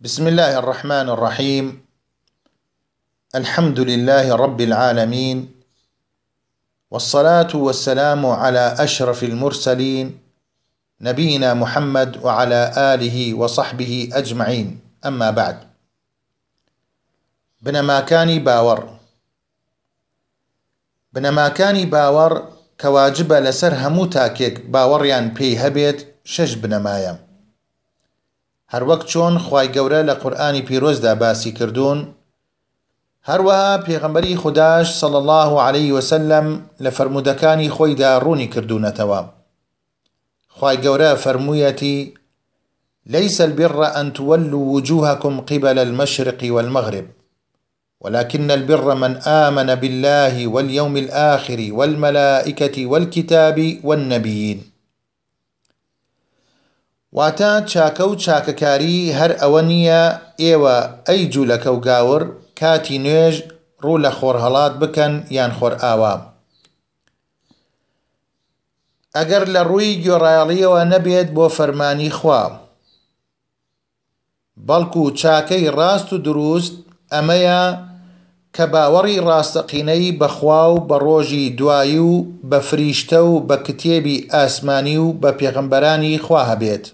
بسم الله الرحمن الرحيم. الحمد لله رب العالمين. والصلاة والسلام على أشرف المرسلين نبينا محمد وعلى آله وصحبه أجمعين. أما بعد. بنەماکانی باوەڕ بنەماکانی باوەڕ کەواجبە لەسەر هەموو تاکێک باوەڕیان پێی هەبێت شەش بنەمایە هەروەک چۆن خی گەورە لە قورآانی پیرۆزدا باسی کردوون هەروەها پێغەمبەری خودداش سەڵ الله عليه وسلم لە فرەرمودەکانی خۆیدا ڕوونی کردوونەتەوە. خی گەورە فەرموویەتی ليس البر أن تولوا وجوهكم قبل المشرق والمغرب ولكن البر من آمن بالله واليوم الآخر والملائكة والكتاب والنبيين. واتە چاکە و چاکەکاری هەر ئەوە نییە ئێوە ئەی جوولەکە و گاور کاتی نوێژ ڕوو لە خۆرهڵات بکەن یان خۆر ئاوا. ئەگەر لە ڕووی گۆڕایاڵیەوە نەبێت بۆ فەرمانی خوا. بەڵکو چاکەی ڕاست و دروست ئەمەیە کە باوەڕی ڕاستەقینەی بەخوا و بە ڕۆژی دوایی و بە فریشتە و بە کتێبی ئاسمانی و بە پێغەمبەرانی خوا هەبێت.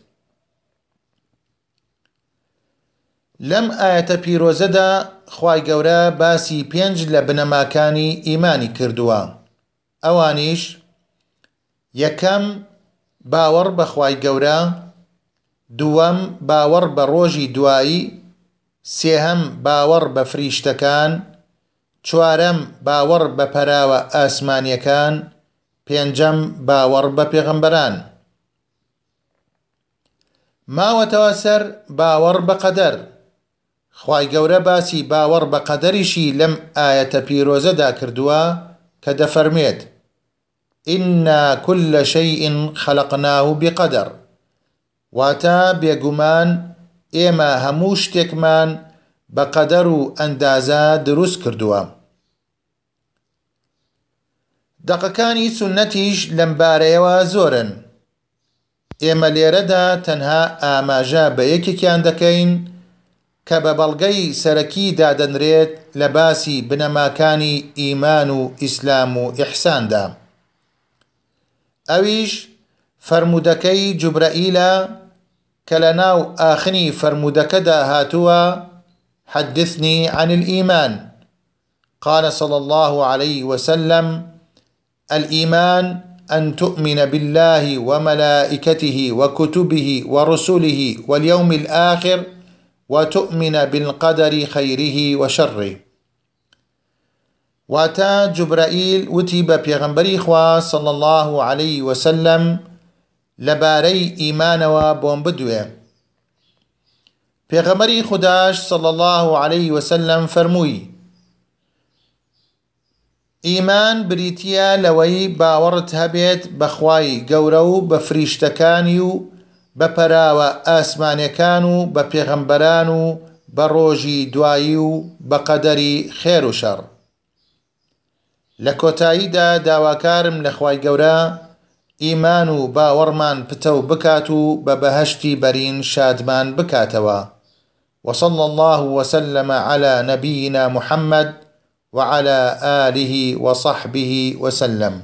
لەم ئاەتە پیرۆزەدا خی گەورە باسی پێنج لە بنەماکانی ئیمانی کردووە. ئەوانیش یەکەم باوەڕ بەخوای گەورە دووەم باوەڕ بە ڕۆژی دوایی سێهەم باوەڕ بە فریشتەکان چوارەم باوەڕ بە پەراوە ئاسمانیەکان پێنجەم باوەڕ بە پێغەمبەران. ماوەتەوە سەر باوەڕ بە قەدەر. خی گەورە باسی باوەڕ بە قەدەریشی لەم ئاەتە پیرۆزەدا کردووە کە دەفەرمێت ئنا كل شيء خلقناه بقدر واتە بێگومان ئێمە هەموو شتێکمان بە قەدەر و ئەندازە دروست کردووە. دەقەکانی سنەتیش لەم بارەیەوە زۆرن. ئێمە لێرەدا تەنها ئاماژە بە یەکێکیان دەکەین کە بە بەڵگەی سەرەکی دادەنرێت لە باسی بنەماکانی ئیمان و ئیسلام و ئیحساندا ئەویش فرەرمودەکەی جوبرەئیلە کە لە ناو ئاخنی فرەرمودەکەدا هاتووە حدثني عن الإيمان. قال صلى الله عليه وسلم الإيمان أن تؤمن بالله وملائكته وكتبه ورسله واليوم الآخر وتؤمن بالقدر خيره وشره. واتا جبرائيل وتي بپیغمبري خوا صلى الله عليه وسلم لباري إيمانوا بوم بدوه پێغەمەری خودداش صل الله عليه وسلم فەرمووی ئیمان بریتە لەوەی باوەڕت هەبێت بەخوای گەورە و بە پەراوە ئاسمانەکان و بە پێغەمبەران و بە ڕۆژی دوایی و بە قەدەری خێر و شەڕ. لە کۆتاییدا داواکارم لە خوای گەورە ئیمان و باوەڕمان پتە و بکات و بە بەهشتی بەرین شادمان بکاتەوە. وصلى الله وسلم على نبينا محمد وعلى آله وصحبه وسلم.